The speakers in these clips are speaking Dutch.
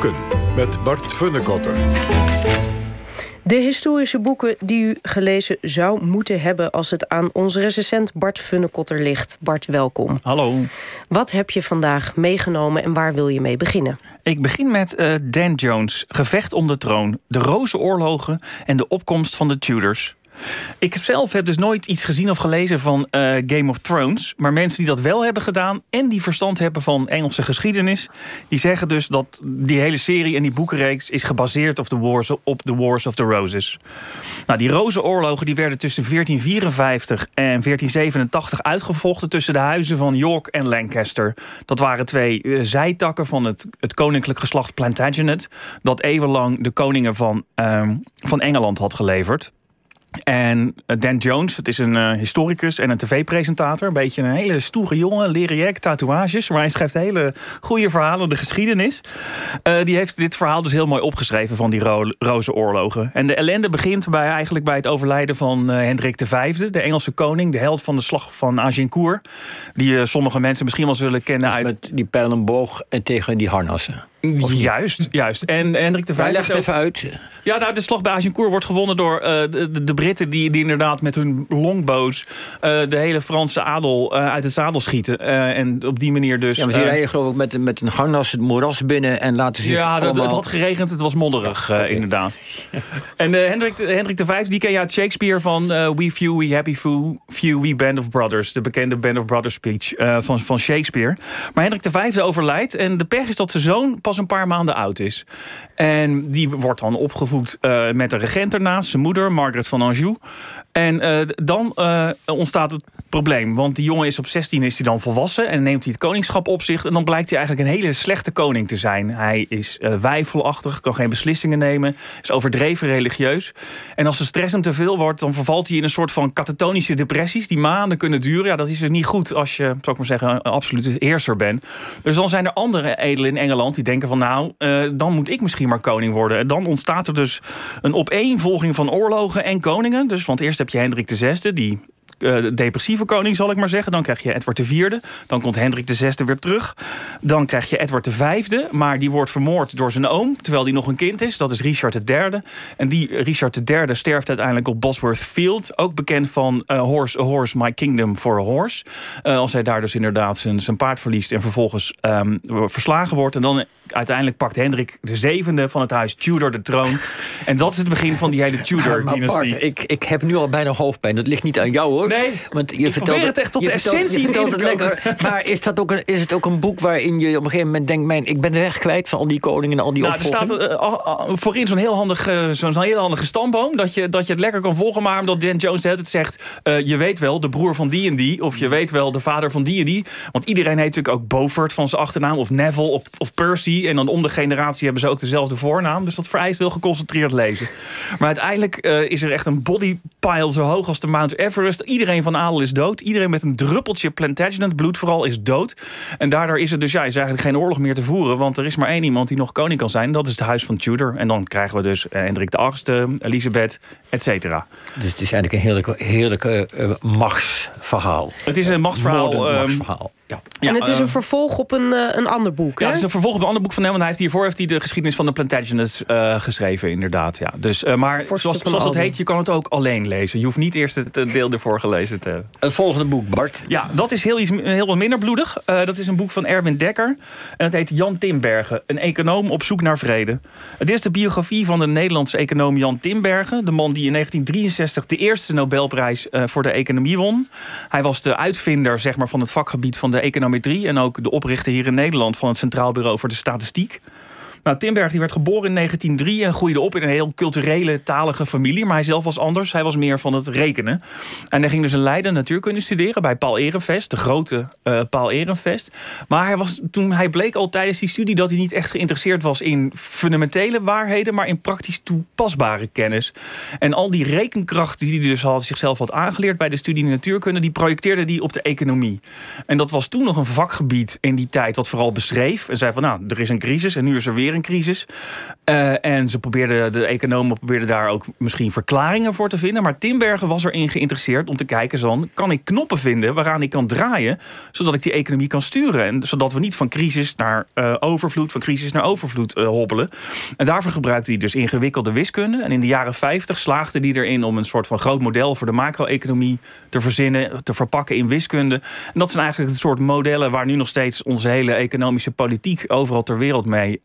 Boeken met Bart Funnekotter. De historische boeken die u gelezen zou moeten hebben... als het aan onze recensent Bart Funnekotter ligt. Bart, welkom. Hallo. Wat heb je vandaag meegenomen en waar wil je mee beginnen? Ik begin met uh, Dan Jones, Gevecht om de troon... de Rozenoorlogen en de opkomst van de Tudors. Ik zelf heb dus nooit iets gezien of gelezen van uh, Game of Thrones. Maar mensen die dat wel hebben gedaan en die verstand hebben van Engelse geschiedenis, die zeggen dus dat die hele serie en die boekenreeks is gebaseerd op de Wars, Wars of the Roses. Nou, die Rozenoorlogen die werden tussen 1454 en 1487 uitgevochten tussen de huizen van York en Lancaster. Dat waren twee uh, zijtakken van het, het koninklijk geslacht Plantagenet, dat eeuwenlang de koningen van, uh, van Engeland had geleverd. En eh, Dan Jones, het is een uh, historicus en een tv-presentator. Een beetje een hele stoere jongen, leren tatoeages. Maar hij schrijft hele goede verhalen, de geschiedenis. Uh, die heeft dit verhaal dus heel mooi opgeschreven van die ro roze oorlogen. En de ellende begint bij, eigenlijk bij het overlijden van Hendrik V, de Engelse koning. De held van de slag van Agincourt. Die sommige mensen misschien wel zullen kennen dus uit... Met die pijlenboog en tegen die harnassen. Juist, juist. En Hendrik de Vijfde... Leg het even uit. Ja, nou, de slag bij Agincourt wordt gewonnen door uh, de, de, Britten... Die, die inderdaad met hun longbows uh, de hele Franse adel uh, uit het zadel schieten. en op die manier dus... Ja, maar die rijden geloof ik met, met een harnas het moeras binnen... en laten zich Ja, allemaal... het had geregend, het was modderig, ja, okay. inderdaad. en Hendrik, Hendrik de Vijfde, die ken je uit Shakespeare van... we few, we happy few, few, we band of brothers. De bekende band of brothers speech van, van Shakespeare. Maar Hendrik de Vijfde overlijdt en de pech is dat zijn zoon een paar maanden oud is. En die wordt dan opgevoed uh, met een regent ernaast, zijn moeder, Margaret van Anjou. En uh, dan uh, ontstaat het probleem. Want die jongen is op 16 is hij dan volwassen en neemt hij het koningschap op zich. En dan blijkt hij eigenlijk een hele slechte koning te zijn. Hij is uh, weifelachtig, kan geen beslissingen nemen, is overdreven religieus. En als de stress hem te veel wordt, dan vervalt hij in een soort van katatonische depressies die maanden kunnen duren. Ja, dat is dus niet goed als je, zou ik maar zeggen, een absolute heerser bent. Dus dan zijn er andere edelen in Engeland die denken van nou, uh, dan moet ik misschien maar koning worden. En dan ontstaat er dus een opeenvolging van oorlogen en koningen. Dus want eerst heb je Hendrik VI, die uh, depressieve koning, zal ik maar zeggen. Dan krijg je Edward IV. Dan komt Hendrik VI weer terug. Dan krijg je Edward V. Maar die wordt vermoord door zijn oom, terwijl hij nog een kind is. Dat is Richard III. En die Richard III sterft uiteindelijk op Bosworth Field. Ook bekend van uh, Horse, a Horse, My Kingdom for a Horse. Uh, als hij daar dus inderdaad zijn, zijn paard verliest en vervolgens um, verslagen wordt. En dan uiteindelijk pakt Hendrik VII van het huis Tudor de troon. En dat is het begin van die hele Tudor-dynastie. Ik, ik heb nu al bijna hoofdpijn. Dat ligt niet aan jou hoor. Nee, Want je ik vertelt het echt tot de vertelt, essentie je vertelt het lekker. Maar is, dat ook een, is het ook een boek waarin je op een gegeven moment denkt... Mijn, ik ben de weg kwijt van al die koningen en al die nou, Er staat uh, voorin zo'n heel, handig, uh, zo'n heel handige stamboom... Dat je, dat je het lekker kan volgen, maar omdat Dan Jones het zegt... Uh, je weet wel, de broer van die en die... of je weet wel, de vader van die en die. Want iedereen heet natuurlijk ook Beaufort van zijn achternaam... of Neville of, of Percy. En dan om de generatie hebben ze ook dezelfde voornaam. Dus dat vereist wel geconcentreerd lezen. Maar uiteindelijk uh, is er echt een bodypile zo hoog als de Mount Everest. Iedereen van adel is dood. Iedereen met een druppeltje Plantagenet bloed vooral is dood. En daardoor is er dus ja, is eigenlijk geen oorlog meer te voeren. Want er is maar één iemand die nog koning kan zijn. Dat is het huis van Tudor. En dan krijgen we dus uh, Hendrik VIII, Elisabeth, et cetera. Dus het is eigenlijk een heerlijke, heerlijke uh, machtsverhaal. Het is een machtsverhaal. Um, machtsverhaal. Ja. En het is een vervolg op een, uh, een ander boek. Ja, hè? het is een vervolg op een ander boek van hem. Want hij heeft hiervoor heeft hij de geschiedenis van de Plantagenets uh, geschreven, inderdaad. Ja. Dus, uh, maar zoals, zoals het heet, je kan het ook alleen lezen. Je hoeft niet eerst het deel ervoor gelezen te hebben. Het volgende boek, Bart. Ja, dat is heel, iets, heel wat minder bloedig. dat is een boek van Erwin Dekker. En het heet Jan Timbergen, een econoom op zoek naar vrede. Het is de biografie van de Nederlandse econoom Jan Timbergen. De man die in 1963 de eerste Nobelprijs voor de economie won. Hij was de uitvinder zeg maar, van het vakgebied van de econometrie... en ook de oprichter hier in Nederland van het Centraal Bureau voor de Statistiek. Nou, Timberg die werd geboren in 1903 en groeide op in een heel culturele, talige familie. Maar hij zelf was anders. Hij was meer van het rekenen. En hij ging dus in Leiden natuurkunde studeren bij Paul Ehrenvest, de grote uh, Paul Ehrenvest. Maar hij, was, toen, hij bleek al tijdens die studie dat hij niet echt geïnteresseerd was in fundamentele waarheden, maar in praktisch toepasbare kennis. En al die rekenkracht die hij dus had, zichzelf had aangeleerd bij de studie natuurkunde, die projecteerde hij op de economie. En dat was toen nog een vakgebied in die tijd wat vooral beschreef en zei van nou, er is een crisis en nu is er weer een crisis. Uh, en ze probeerden, de economen probeerden daar ook misschien verklaringen voor te vinden. Maar Timbergen was erin geïnteresseerd om te kijken: zo, kan ik knoppen vinden waaraan ik kan draaien, zodat ik die economie kan sturen. En zodat we niet van crisis naar uh, overvloed, van crisis naar overvloed uh, hobbelen. En daarvoor gebruikte hij dus ingewikkelde wiskunde. En in de jaren 50 slaagde hij erin om een soort van groot model voor de macro-economie te verzinnen, te verpakken in wiskunde. En dat zijn eigenlijk het soort modellen waar nu nog steeds onze hele economische politiek overal ter wereld mee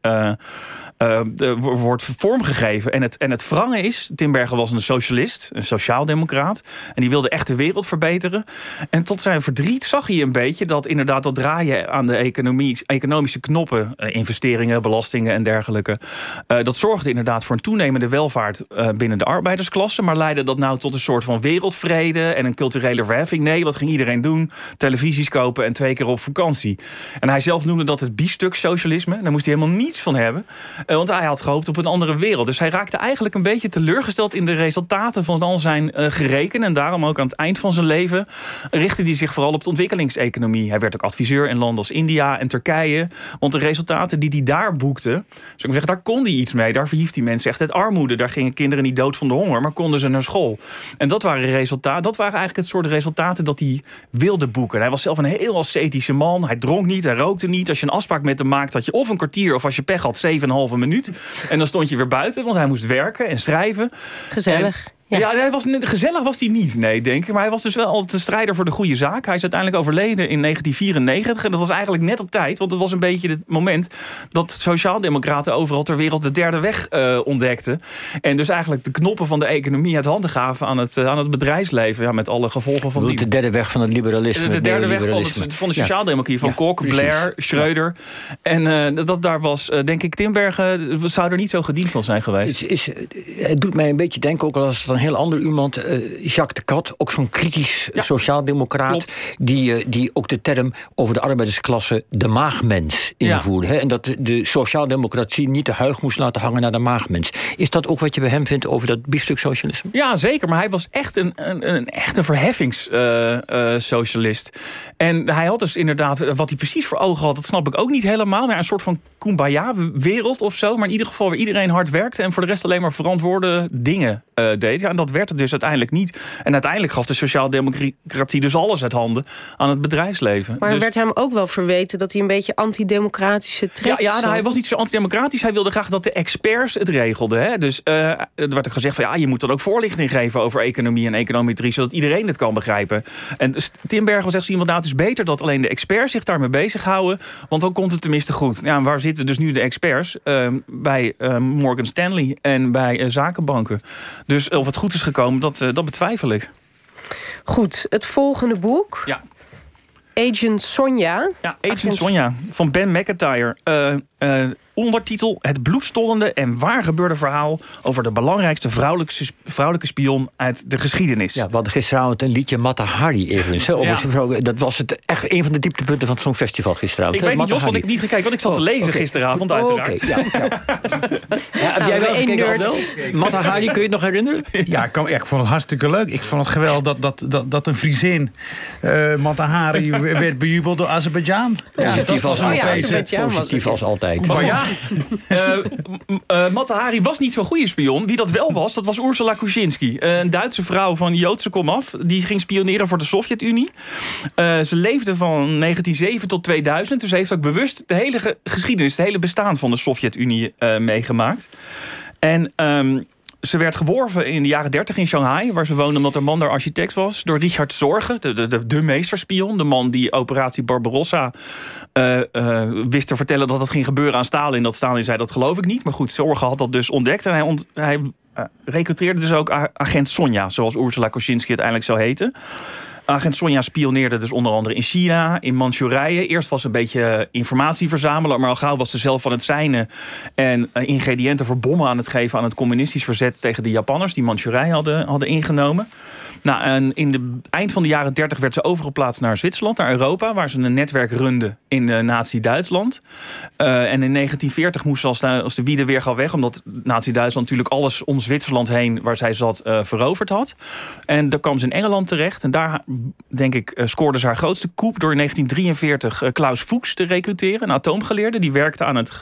uh, wordt vormgegeven. En het, en het wrange is, Timbergen was een socialist, een sociaaldemocraat. En die wilde echt de wereld verbeteren. En tot zijn verdriet zag hij een beetje dat inderdaad dat draaien aan de economie, economische knoppen, eh, investeringen, belastingen en dergelijke. Dat zorgde inderdaad voor een toenemende welvaart binnen de arbeidersklasse. Maar leidde dat nou tot een soort van wereldvrede en een culturele verheffing? Nee, wat ging iedereen doen? Televisies kopen en twee keer op vakantie. En hij zelf noemde dat het biefstuk socialisme. Daar moest hij helemaal niets van hebben. Uh, want hij had gehoopt op een andere wereld. Dus hij raakte eigenlijk een beetje teleurgesteld in de resultaten van al zijn uh, gereken. En daarom ook aan het eind van zijn leven richtte hij zich vooral op de ontwikkelingseconomie. Hij werd ook adviseur in landen als India en Turkije. Want de resultaten die hij daar boekte, zou ik zeggen, daar kon hij iets mee. Daar verhief die mensen echt uit armoede. Daar gingen kinderen niet dood van de honger, maar konden ze naar school. En dat waren resultaten. Dat waren eigenlijk het soort resultaten dat hij wilde boeken. Hij was zelf een heel ascetische man. Hij dronk niet, hij rookte niet. Als je een afspraak met hem maakt, had je of een kwartier of als je pech had, 7,5 minuut. En dan stond je weer buiten, want hij moest werken en schrijven. Gezellig. Ja, ja hij was, gezellig was hij niet, nee, denk ik. Maar hij was dus wel altijd de strijder voor de goede zaak. Hij is uiteindelijk overleden in 1994. En dat was eigenlijk net op tijd, want het was een beetje het moment... dat sociaaldemocraten overal ter wereld de derde weg uh, ontdekten. En dus eigenlijk de knoppen van de economie uit handen gaven aan het, uh, aan het bedrijfsleven. Ja, met alle gevolgen van die... De derde weg van het liberalisme. De, de derde weg van, het, van de sociaaldemocratie. Van ja, Kok, precies. Blair, Schreuder. En uh, dat daar was, denk ik, Timbergen... zou er niet zo gediend van zijn geweest. Is, het doet mij een beetje denken, ook al als het een heel ander iemand, uh, Jacques de Cat, ook zo'n kritisch ja. sociaaldemocraat, die, uh, die ook de term over de arbeidersklasse de maagmens invoerde. Ja. Hè? En dat de, de sociaaldemocratie niet de huig moest laten hangen naar de maagmens. Is dat ook wat je bij hem vindt over dat biefstuk-socialisme? Ja, zeker. Maar hij was echt een, een, een echte verheffingssocialist. Uh, en hij had dus inderdaad, wat hij precies voor ogen had, dat snap ik ook niet helemaal. Maar een soort van kumbaya-wereld of zo. Maar in ieder geval waar iedereen hard werkte en voor de rest alleen maar verantwoorde dingen uh, deed. Ja, en dat werd het dus uiteindelijk niet. En uiteindelijk gaf de sociaaldemocratie dus alles uit handen aan het bedrijfsleven. Maar dus... werd hem ook wel verweten dat hij een beetje antidemocratische trek Ja, ja nou, hij was niet zo antidemocratisch. Hij wilde graag dat de experts het regelden. Hè? Dus uh, er werd ook gezegd van ja, je moet dan ook voorlichting geven over economie en econometrie, zodat iedereen het kan begrijpen. En Timberg was echt zo iemand, nou, het is beter dat alleen de experts zich daarmee bezighouden, want dan komt het tenminste goed. Ja, waar zitten dus nu de experts? Uh, bij uh, Morgan Stanley en bij uh, zakenbanken. Dus of het goed is gekomen, dat, uh, dat betwijfel ik. Goed, het volgende boek. Ja. Agent Sonja. Ja, Agent, Agent Sonja van Ben McIntyre. Uh, uh, ondertitel: Het bloedstollende en waar gebeurde verhaal over de belangrijkste vrouwelijke, vrouwelijke spion uit de geschiedenis. Ja, we hadden gisteravond een liedje Mata Hari ja. Dat was het echt een van de dieptepunten van het Songfestival gisteravond. Ik weet niet, Jos, want ik heb niet gekeken, want ik zat te lezen oh, okay. gisteravond, uiteraard. Okay, ja, ja. ja, heb jij wel gekeken, Mata Hari, kun je het nog herinneren? Ja, ik, kan, ik vond het hartstikke leuk. Ik vond het geweldig dat, dat, dat, dat een Friesin, uh, Mata Hari, werd bejubeld door Azerbeidzjan. Positief als, oh, positief als altijd. Maar ja. Uh, uh, Matta Hari was niet zo'n goede spion. Wie dat wel was, dat was Ursula Kuczynski. Uh, een Duitse vrouw van Joodse komaf. Die ging spioneren voor de Sovjet-Unie. ze leefde van 1907 tot 2000. Dus heeft ook bewust de hele ge geschiedenis, het hele bestaan van de Sovjet-Unie meegemaakt. En um, ze werd geworven in de jaren 30 in Shanghai, waar ze woonde omdat haar man daar architect was, door Richard Zorgen, de, de, de, meesterspion. De man die operatie Barbarossa uh, uh, wist te vertellen dat het ging gebeuren aan Stalin. Dat Stalin zei, dat geloof ik niet. Maar goed, Zorgen had dat dus ontdekt. En hij, hij uh, recruteerde dus ook agent Sonja, zoals Ursula Kosinski uiteindelijk zou heten. Agent Sonja spioneerde dus onder andere in China, in Manchurije. Eerst was ze een beetje informatie verzamelen, maar al gauw was ze zelf van het zijne en ingrediënten voor bommen aan het geven aan het communistisch verzet tegen de Japanners die Manchurije hadden, hadden ingenomen. Nou, en in de eind van de jaren 30 werd ze overgeplaatst naar Zwitserland, naar Europa, waar ze een netwerk runde in uh, Nazi-Duitsland. Uh, en in 1940 moest ze als de, als de weer gaan weg, omdat Nazi-Duitsland natuurlijk alles om Zwitserland heen waar zij zat veroverd had. En daar kwam ze in Engeland terecht en daar denk ik, scoorde ze haar grootste coup door in 1943 Klaus Fuchs te recruteren, een atoomgeleerde. Die werkte aan het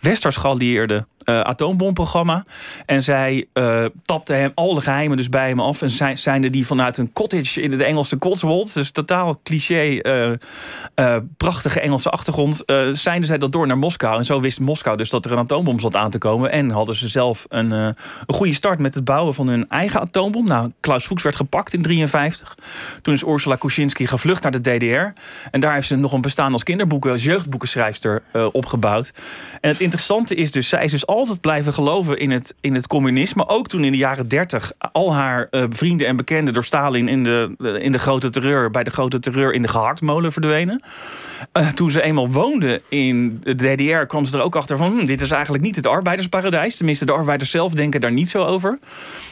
Westers geallieerde uh, atoombomprogramma. En zij uh, tapte hem al de geheimen dus bij hem af. En zijn, zijn er die vanuit een cottage in de Engelse Cotswolds, dus totaal cliché, uh, prachtige Engelse achtergrond, zijnde zij dat door naar Moskou. En zo wist Moskou dus dat er een atoombom zat aan te komen. En hadden ze zelf een, een goede start met het bouwen van hun eigen atoombom. Nou, Klaus Fuchs werd gepakt in 1953. Toen is Ursula Kuczynski gevlucht naar de DDR. En daar heeft ze nog een bestaan als kinderboeken, als jeugdboekenschrijfster opgebouwd. En het interessante is dus, zij is dus altijd blijven geloven in het, in het communisme. Ook toen in de jaren dertig al haar uh, vrienden en bekenden door Stalin in de, in de grote terreur, bij de grote terreur in de gehaktmolen verdwenen. Uh, toen ze eenmaal woonde in de DDR, kwam ze er ook achter van: hm, dit is eigenlijk niet het arbeidersparadijs. Tenminste, de arbeiders zelf denken daar niet zo over.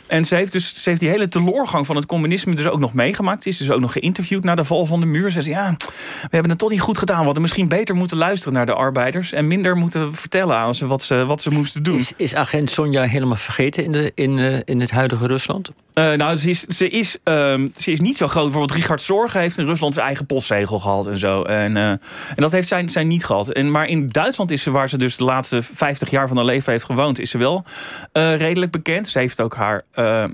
En ze heeft dus ze heeft die hele teloorgang van het communisme dus ook nog meegemaakt. Ze is dus ook nog geïnterviewd na de val van de muur. Ze zei: ja, we hebben het toch niet goed gedaan. We hadden misschien beter moeten luisteren naar de arbeiders en minder moeten vertellen aan ze wat ze, wat ze moesten doen. Is, is agent Sonja helemaal vergeten in, de, in, uh, in het huidige Rusland? Uh, nou, ze is, ze, is, uh, ze is niet zo groot. Bijvoorbeeld Richard Zorg heeft in Rusland zijn eigen postzegel gehad en zo. En, uh, en dat heeft zij, zij niet gehad. En, maar in Duitsland is ze, waar ze dus de laatste 50 jaar van haar leven heeft gewoond, is ze wel redelijk bekend. Ze heeft ook haar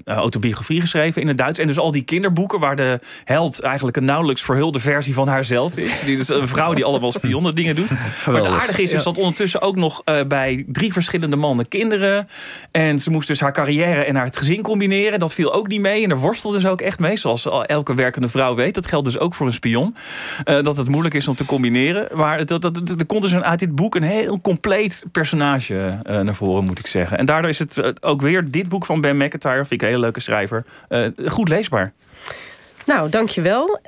autobiografie geschreven in het Duits. En dus al die kinderboeken waar de held eigenlijk een nauwelijks verhulde versie van haarzelf is. Die dus een vrouw die allemaal spionnen dingen doet. Maar het aardige is dus dat ondertussen ook nog bij drie verschillende mannen kinderen. En ze moest dus haar carrière en haar gezin combineren. Dat viel ook niet mee. En daar worstelde ze ook echt mee. Zoals elke werkende vrouw weet. Dat geldt dus ook voor een spion. Uh, dat het moeilijk is om te combineren. Maar dat, dat, er komt dus uit dit boek een heel compleet personage uh, naar voren, moet ik zeggen. En daardoor is het uh, ook weer dit boek van Ben McIntyre, vind ik een hele leuke schrijver, goed leesbaar. Nou, dankjewel.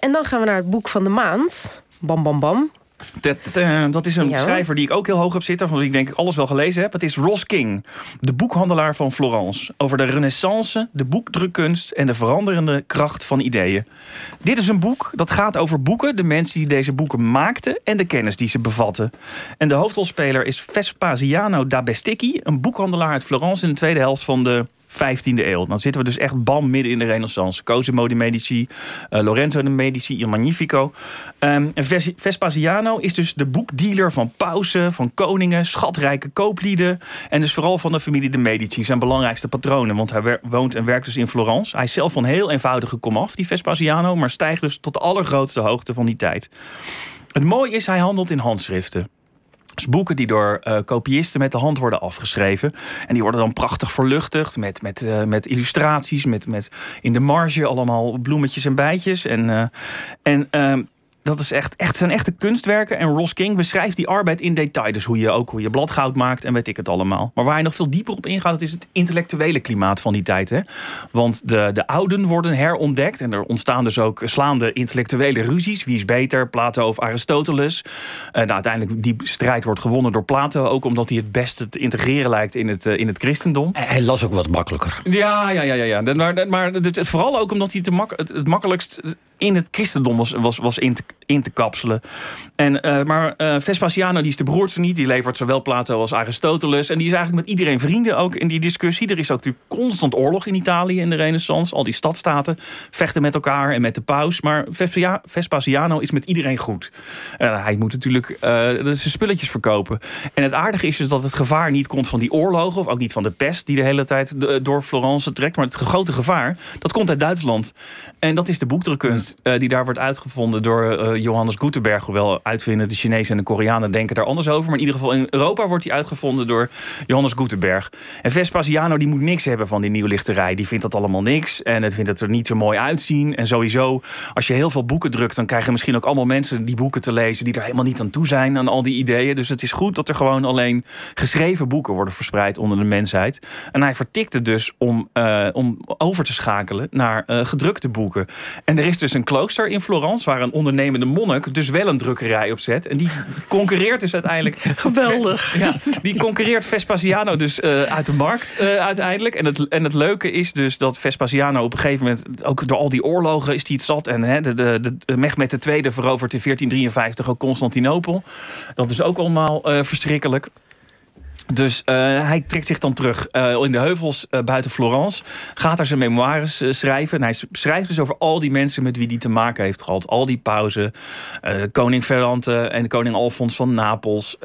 en dan gaan we naar het boek van de maand. Bam, bam, bam. Dat is een ja. schrijver die ik ook heel hoog heb zitten, van wie ik denk ik alles wel gelezen heb. Het is Ross King, de boekhandelaar van Florence. Over de renaissance, de boekdrukkunst en de veranderende kracht van ideeën. Dit is een boek dat gaat over boeken, de mensen die deze boeken maakten en de kennis die ze bevatten. En de hoofdrolspeler is Vespasiano da Besticchi, een boekhandelaar uit Florence in de tweede helft van de 15e eeuw. Dan zitten we dus echt bam midden in de renaissance. Cosimo de Medici, uh, Lorenzo de Medici, Il Magnifico. Um, Vespasiano is dus de boekdealer van pausen, van koningen, schatrijke kooplieden. En dus vooral van de familie de Medici, zijn belangrijkste patronen. Want hij woont en werkt dus in Florence. Hij is zelf van heel eenvoudige komaf, die Vespasiano. Maar stijgt dus tot de allergrootste hoogte van die tijd. Het mooie is, hij handelt in handschriften. Dus boeken die door uh, kopiisten met de hand worden afgeschreven. En die worden dan prachtig verluchtigd met, met, uh, met illustraties, met, met in de marge allemaal bloemetjes en bijtjes. En, uh, en ehm, dat is echt, echt, zijn echte kunstwerken. En Ross King beschrijft die arbeid in detail. Dus hoe je ook hoe je bladgoud maakt en weet ik het allemaal. Maar waar hij nog veel dieper op ingaat, dat is het intellectuele klimaat van die tijd. Hè? Want de, de ouden worden herontdekt. En er ontstaan dus ook slaande intellectuele ruzies. Wie is beter, Plato of Aristoteles? En nou, uiteindelijk die strijd wordt gewonnen door Plato. Ook omdat hij het beste te integreren lijkt in het, uh, in het christendom. Hij las ook wat makkelijker. Ja, ja, ja. ja, ja. Maar, maar vooral ook omdat hij het, mak het, het makkelijkst in het christendom was, was, in, te, in te kapselen. En, uh, maar uh, Vespasiano die is de broertje niet. Die levert zowel Plato als Aristoteles. En die is eigenlijk met iedereen vrienden ook in die discussie. Er is ook natuurlijk constant oorlog in Italië in de renaissance. Al die stadstaten vechten met elkaar en met de paus. Maar Vespasiano is met iedereen goed. Uh, hij moet natuurlijk zijn spulletjes verkopen. En het aardige is dus dat het gevaar niet komt van die oorlogen... of ook niet van de pest die de hele tijd door Florence trekt. Maar het grote gevaar, dat komt uit Duitsland. En dat is de boekdrukkunst. Uh, die daar wordt uitgevonden door uh, Johannes Gutenberg. Hoewel uitvinden de Chinezen en de Koreanen denken daar anders over. Maar in ieder geval in Europa wordt die uitgevonden door Johannes Gutenberg. En Vespasiano die moet niks hebben van die nieuwe lichterij. Die vindt dat allemaal niks. En het vindt het er niet zo mooi uitzien. En sowieso, als je heel veel boeken drukt... dan krijgen misschien ook allemaal mensen die boeken te lezen... die er helemaal niet aan toe zijn, aan al die ideeën. Dus het is goed dat er gewoon alleen geschreven boeken worden verspreid onder de mensheid. En hij vertikt het dus om, uh, om over te schakelen naar gedrukte boeken. En er is dus een klooster in Florence, waar een ondernemende monnik dus wel een drukkerij op zet. En die concurreert dus uiteindelijk. Geweldig. Ja, die concurreert Vespasiano dus uh, uit de markt uh, uiteindelijk. En het, en het leuke is dus dat Vespasiano op een gegeven moment, ook door al die oorlogen, is hij het zat. En hè, de, de, de Mehmet II verovert in 1453 ook Constantinopel. Dat is ook allemaal uh, verschrikkelijk. Dus uh, hij trekt zich dan terug uh, in de heuvels uh, buiten Florence. Gaat daar zijn memoires schrijven. En hij schrijft dus over al die mensen met wie hij te maken heeft gehad. Al die pauzen. koning Ferrante en koning Alfons van Napels.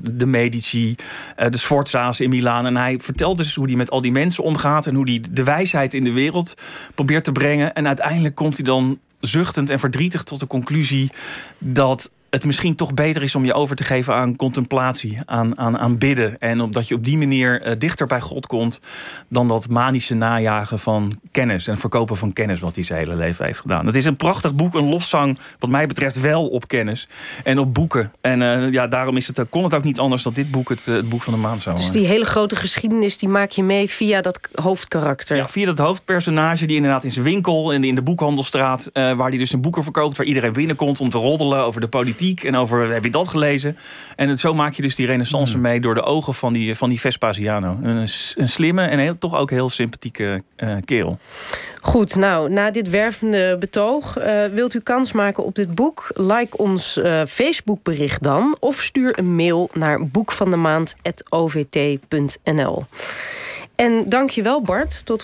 de Medici. de Sforza's in Milaan. En hij vertelt dus hoe hij met al die mensen omgaat. En hoe hij de wijsheid in de wereld probeert te brengen. En uiteindelijk komt hij dan zuchtend en verdrietig tot de conclusie dat het misschien toch beter is om je over te geven aan contemplatie, aan, aan, aan bidden. En omdat je op die manier uh, dichter bij God komt dan dat manische najagen van kennis en verkopen van kennis, wat hij zijn hele leven heeft gedaan. Het is een prachtig boek, een lofzang, wat mij betreft wel op kennis en op boeken. En uh, ja, daarom is het, kon het ook niet anders dat dit boek het, uh, het boek van de maand zou worden. Dus die hele grote geschiedenis, die maak je mee via dat hoofdkarakter? Ja, via dat hoofdpersonage die inderdaad in zijn winkel en in de boekhandelstraat, waar hij dus een boeken verkoopt, waar iedereen binnenkomt om te roddelen over de politiek en over heb je dat gelezen. En het, zo maak je dus die renaissance hmm. mee door de ogen van die, van die Vespasiano. Een, een slimme en heel, toch ook heel sympathieke uh, kerel. Goed, nou, na dit wervende betoog... Uh, wilt u kans maken op dit boek? Like ons uh, Facebookbericht dan. Of stuur een mail naar boekvandemaand.ovt.nl. En dank je wel, Bart. Tot